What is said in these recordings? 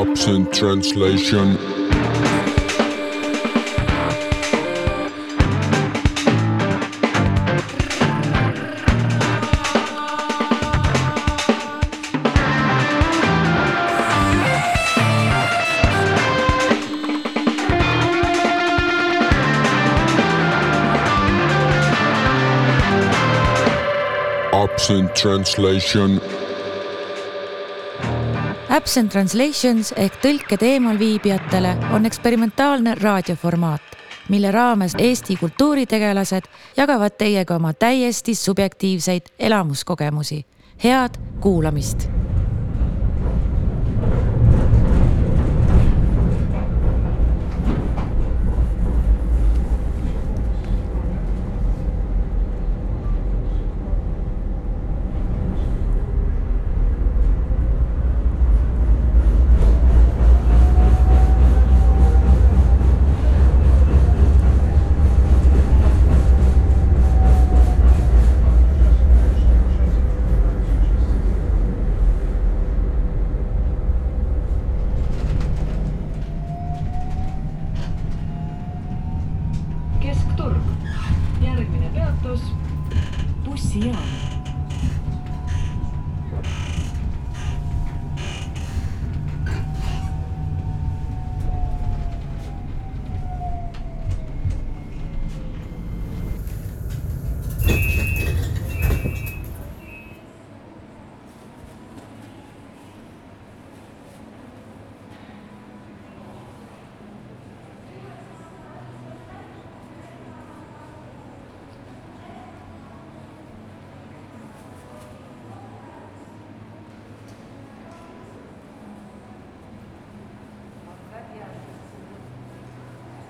Absent translation. Absent translation. Absent Translations ehk tõlked eemalviibijatele on eksperimentaalne raadioformaat, mille raames Eesti kultuuritegelased jagavad teiega oma täiesti subjektiivseid elamuskogemusi. head kuulamist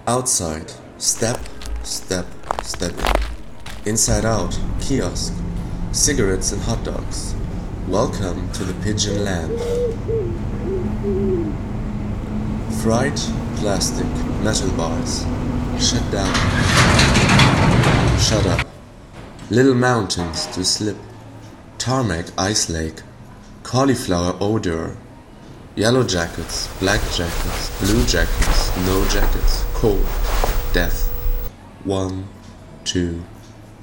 Outside, step, step, step. Inside out, kiosk, cigarettes and hot dogs. Welcome to the pigeon land. Fried plastic metal bars. Shut down. Shut up. Little mountains to slip. Tarmac ice lake. Cauliflower odor. Yellow jackets, black jackets, blue jackets, no jackets, cold, death. One, two,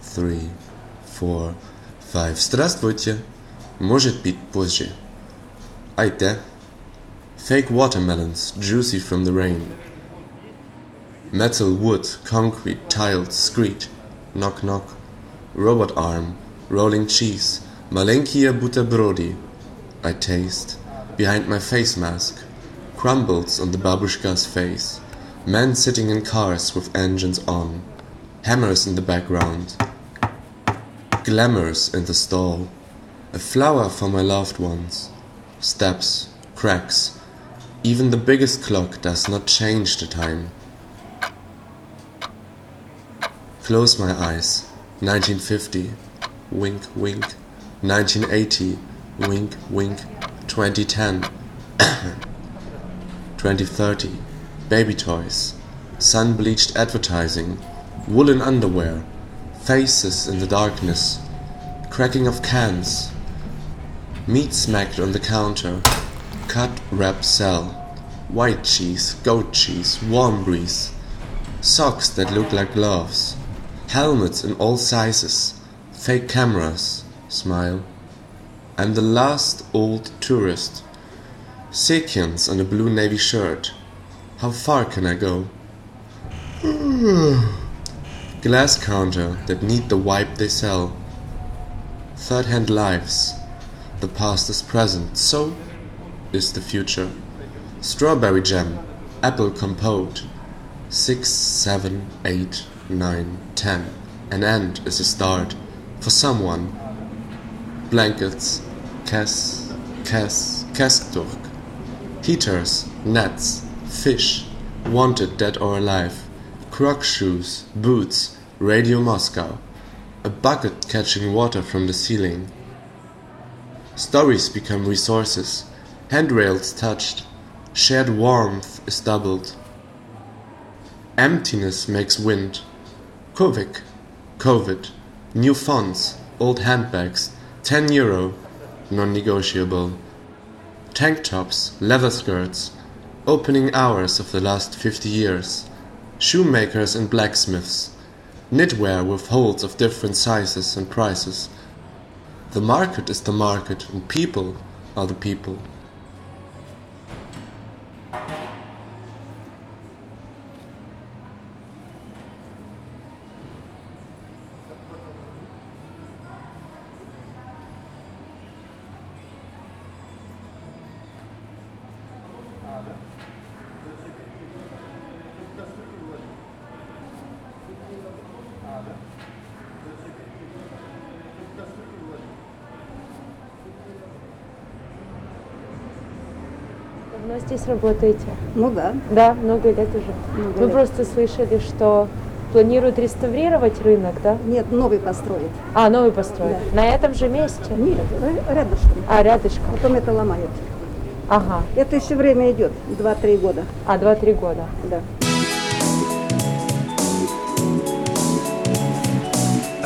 three, four, five. Здравствуйте. Может быть позже. Айде. Fake watermelons, juicy from the rain. Metal, wood, concrete, tiled, screed. Knock, knock. Robot arm, rolling cheese. Malenkia butterbrody. I taste. Behind my face mask. Crumbles on the babushka's face. Men sitting in cars with engines on. Hammers in the background. Glamours in the stall. A flower for my loved ones. Steps, cracks. Even the biggest clock does not change the time. Close my eyes. 1950. Wink, wink. 1980. Wink, wink. 2010. 2030. Baby toys. Sun bleached advertising. Woolen underwear. Faces in the darkness. Cracking of cans. Meat smacked on the counter. Cut, wrap, sell. White cheese, goat cheese, warm breeze. Socks that look like gloves. Helmets in all sizes. Fake cameras. Smile. I'm the last old tourist. Sequins on a blue navy shirt. How far can I go? Glass counter that need the wipe they sell. Third hand lives. The past is present, so is the future. Strawberry jam, apple compote. Six, seven, eight, nine, ten. An end is a start for someone. Blankets, Kes, Kes, Kesturk. Heaters, nets, fish, wanted dead or alive. Croc shoes, boots, Radio Moscow. A bucket catching water from the ceiling. Stories become resources. Handrails touched. Shared warmth is doubled. Emptiness makes wind. Kovic. Covid. New fonts. Old handbags. 10 euro. Non negotiable. tank tops, leather skirts, opening hours of the last 50 years, shoemakers and blacksmiths, knitwear with holes of different sizes and prices. The market is the market, and people are the people. Давно здесь работаете? Ну да. Да, много лет уже. Много Мы лет. просто слышали, что планируют реставрировать рынок, да? Нет, новый построить. А, новый построить. На этом же месте? Нет, ря- рядышком. А, рядышком. Потом это ломают. Ага. Это еще время идет, 2-3 года. А, два-три года. Да.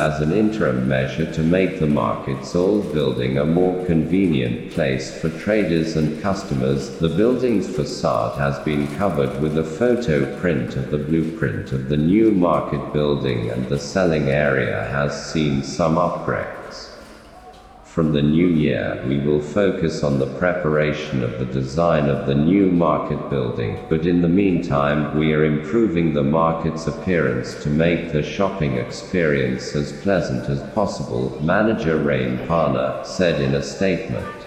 As an interim measure to make the market's old building a more convenient place for traders and customers, the building's facade has been covered with a photo print of the blueprint of the new market building and the selling area has seen some upgrades. From the new year, we will focus on the preparation of the design of the new market building, but in the meantime, we are improving the market's appearance to make the shopping experience as pleasant as possible, manager Rain Parna said in a statement.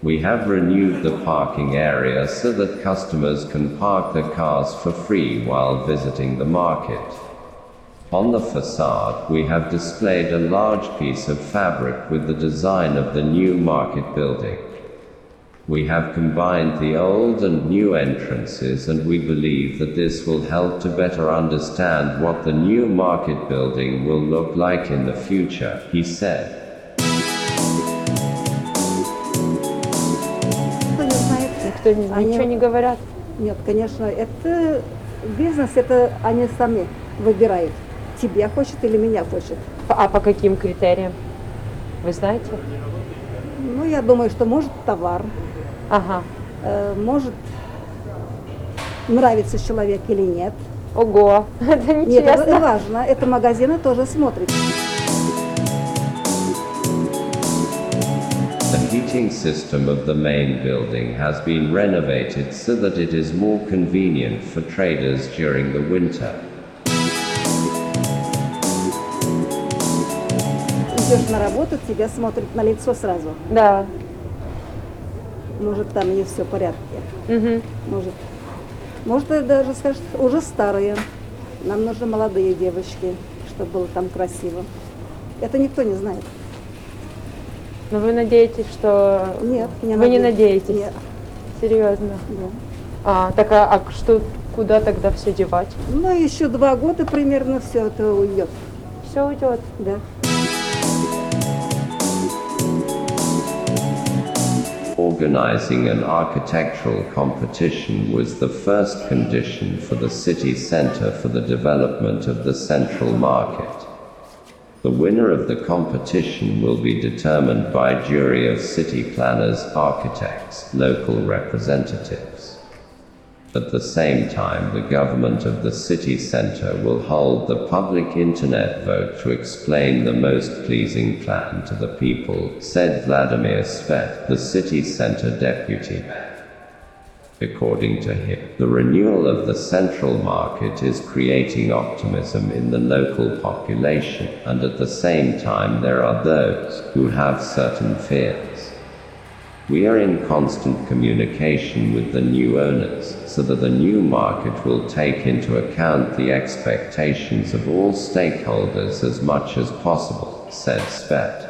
We have renewed the parking area so that customers can park their cars for free while visiting the market. On the facade, we have displayed a large piece of fabric with the design of the new market building. We have combined the old and new entrances, and we believe that this will help to better understand what the new market building will look like in the future, he said. Кто не знает? Никто не, Они- ничего не говорят? Нет, конечно, это бизнес, это они сами выбирают. Тебя хочет или меня хочет. А по каким критериям? Вы знаете? Ну, я думаю, что может товар, Ага. э, может нравится человек или нет. Ого, это Нет, это нечестно. важно. Это магазины тоже смотрят. The heating system of the main building has been renovated so that it is more convenient for traders during the winter. Идешь на работу, тебя смотрят на лицо сразу. Да. Может, там не все в порядке. Мгм. Может, может даже скажет, уже старые. Нам нужны молодые девочки, чтобы было там красиво. Это никто не знает. Но вы надеетесь, что... Нет, не Вы не надеюсь. надеетесь? Нет. Серьезно? да. А, так а, а что, куда тогда все девать? Ну, еще два года примерно все это уйдет. Все уйдет. Да. Organizing an architectural competition was the first condition for the city center for the development of the central market. The winner of the competition will be determined by a jury of city planners, architects, local representatives. At the same time, the government of the city center will hold the public internet vote to explain the most pleasing plan to the people, said Vladimir Svet, the city center deputy. According to him, the renewal of the central market is creating optimism in the local population, and at the same time, there are those who have certain fears. We are in constant communication with the new owners so that the new market will take into account the expectations of all stakeholders as much as possible, said Svet.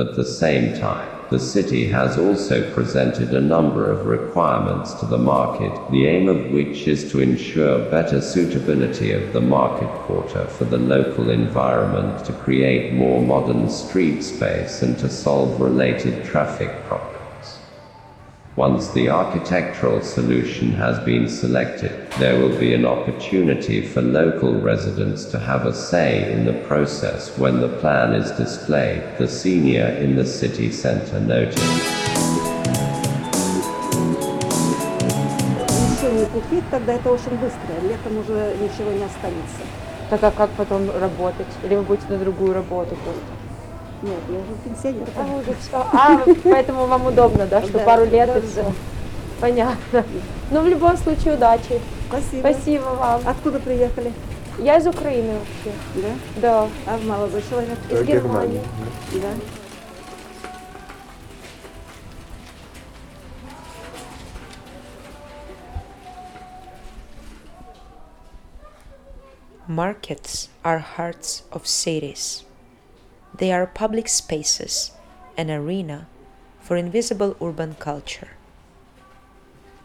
At the same time, the city has also presented a number of requirements to the market, the aim of which is to ensure better suitability of the market quarter for the local environment to create more modern street space and to solve related traffic problems. Once the architectural solution has been selected, there will be an opportunity for local residents to have a say in the process when the plan is displayed, the senior in the city centre noted. Так а как потом работать? Или вы будете на другую работу просто? Нет, я уже пенсионер. А, уже всё. А, поэтому вам удобно, да, что Да, пару лет да, и все. да. Понятно. Ну, в любом случае, удачи. Спасибо. Спасибо вам. Откуда приехали? Я из Украины вообще. Да? Да, А молодой человек? из Германии. Да. Markets are hearts of cities. They are public spaces, an arena for invisible urban culture.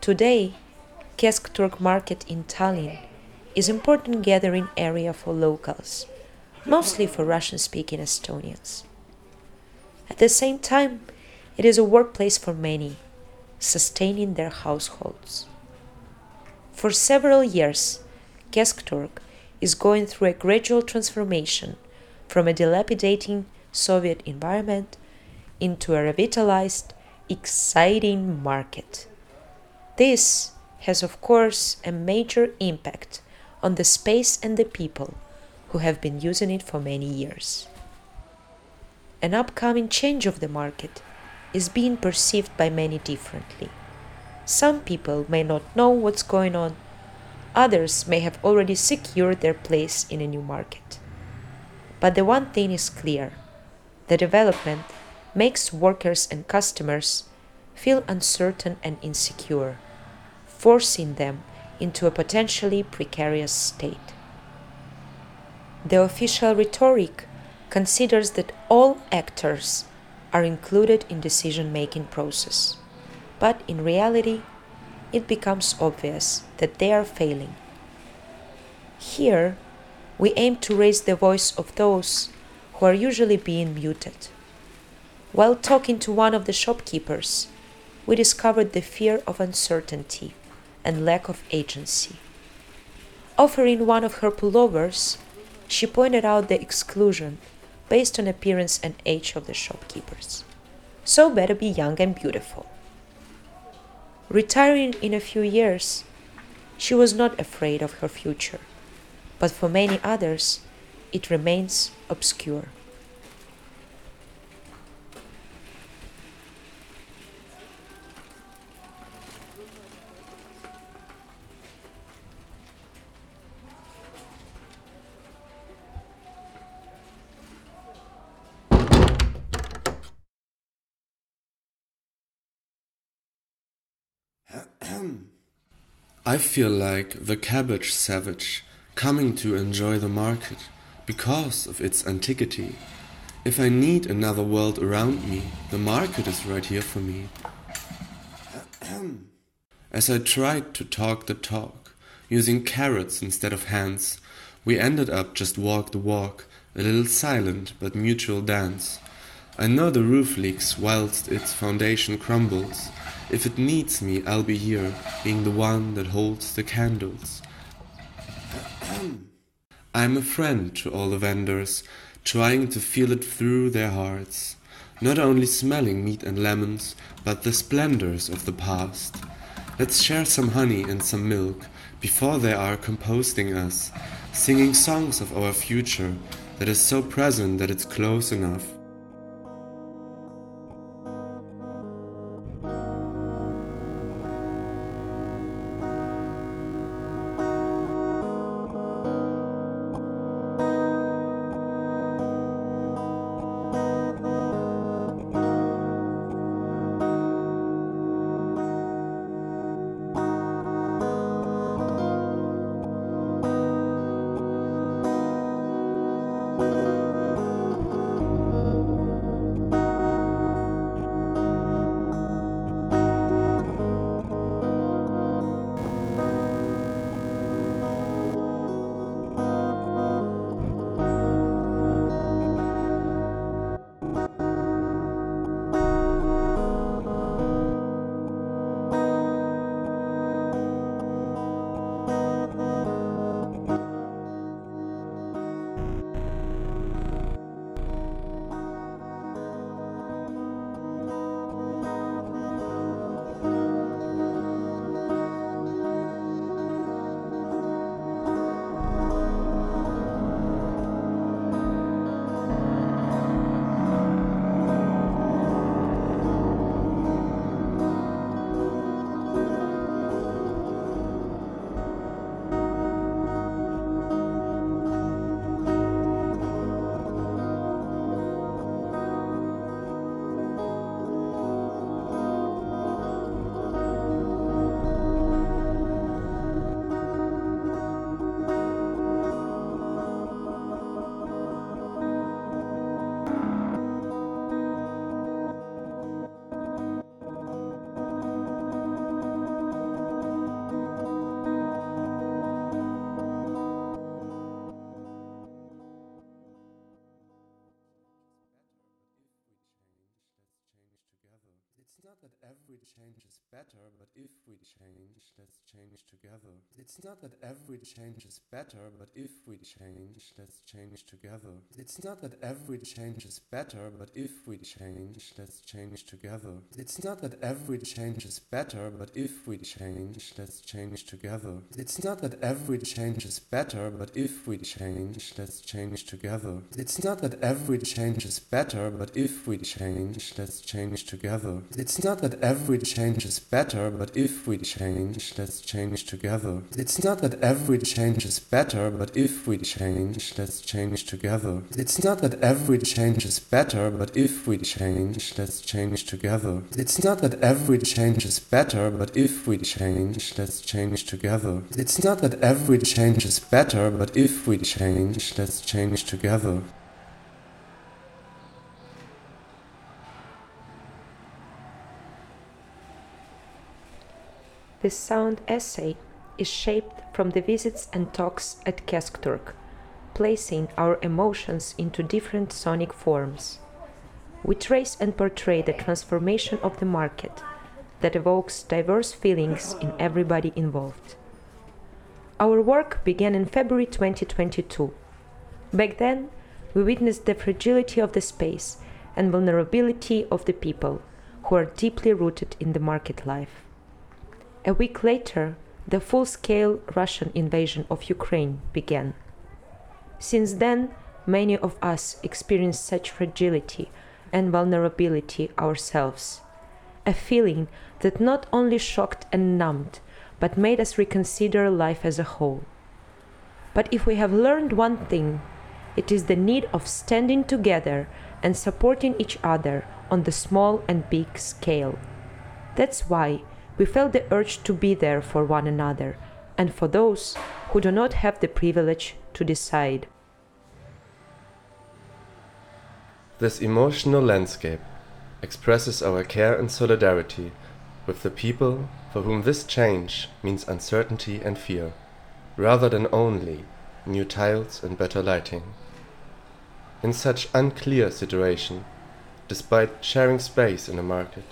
Today, Keskturg Market in Tallinn is important gathering area for locals, mostly for Russian-speaking Estonians. At the same time, it is a workplace for many, sustaining their households. For several years, Keskturg is going through a gradual transformation from a dilapidating Soviet environment into a revitalized, exciting market. This has, of course, a major impact on the space and the people who have been using it for many years. An upcoming change of the market is being perceived by many differently. Some people may not know what's going on, others may have already secured their place in a new market. But the one thing is clear. The development makes workers and customers feel uncertain and insecure, forcing them into a potentially precarious state. The official rhetoric considers that all actors are included in decision making process. But in reality it becomes obvious that they are failing. Here we aim to raise the voice of those who are usually being muted while talking to one of the shopkeepers we discovered the fear of uncertainty and lack of agency offering one of her pullovers she pointed out the exclusion based on appearance and age of the shopkeepers. So better be young and beautiful. Retiring in a few years, she was not afraid of her future, but for many others, it remains obscure. I feel like the cabbage savage coming to enjoy the market because of its antiquity. If I need another world around me, the market is right here for me. As I tried to talk the talk, using carrots instead of hands, we ended up just walk the walk, a little silent but mutual dance. I know the roof leaks whilst its foundation crumbles. If it needs me, I'll be here, being the one that holds the candles. I'm a friend to all the vendors, trying to feel it through their hearts, not only smelling meat and lemons, but the splendors of the past. Let's share some honey and some milk before they are composting us, singing songs of our future that is so present that it's close enough. It's not that every change is better, but if we change, let's change together. It's not that every change is better, but if we change, let's change together. It's not that every change is better, but if we change, let's change together. It's not that every change is better, but if we change, let's change together. It's not that every change is better, but if we change, let's change together. It's not that every change is better, but if we change, let's change together. It's not that every change is better, but if we change, let's change together. It's not that every change is better, but if we change, let's change together. It's not that every change is better, but if we change, let's change together. It's not that every change is better, but if we change, let's change together. It's not that every change is better, but if we change, let's change together. This sound essay is shaped from the visits and talks at Keskturg, placing our emotions into different sonic forms. We trace and portray the transformation of the market that evokes diverse feelings in everybody involved. Our work began in February 2022. Back then, we witnessed the fragility of the space and vulnerability of the people who are deeply rooted in the market life. A week later, the full scale Russian invasion of Ukraine began. Since then, many of us experienced such fragility and vulnerability ourselves. A feeling that not only shocked and numbed, but made us reconsider life as a whole. But if we have learned one thing, it is the need of standing together and supporting each other on the small and big scale. That's why we felt the urge to be there for one another and for those who do not have the privilege to decide. This emotional landscape expresses our care and solidarity with the people for whom this change means uncertainty and fear, rather than only new tiles and better lighting. In such unclear situation, despite sharing space in a market,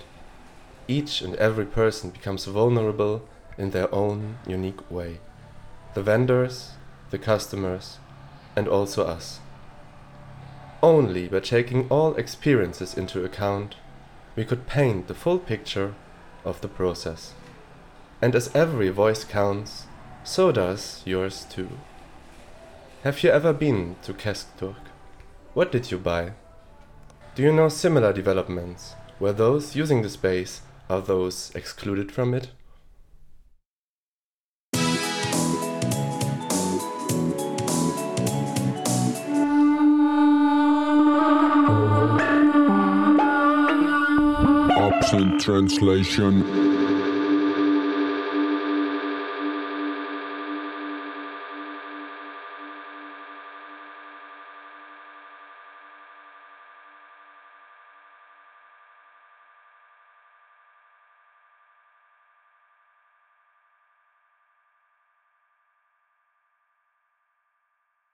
each and every person becomes vulnerable in their own unique way. The vendors, the customers, and also us. Only by taking all experiences into account, we could paint the full picture of the process. And as every voice counts, so does yours too. Have you ever been to Keskturg? What did you buy? Do you know similar developments where those using the space are those excluded from it? Absent translation.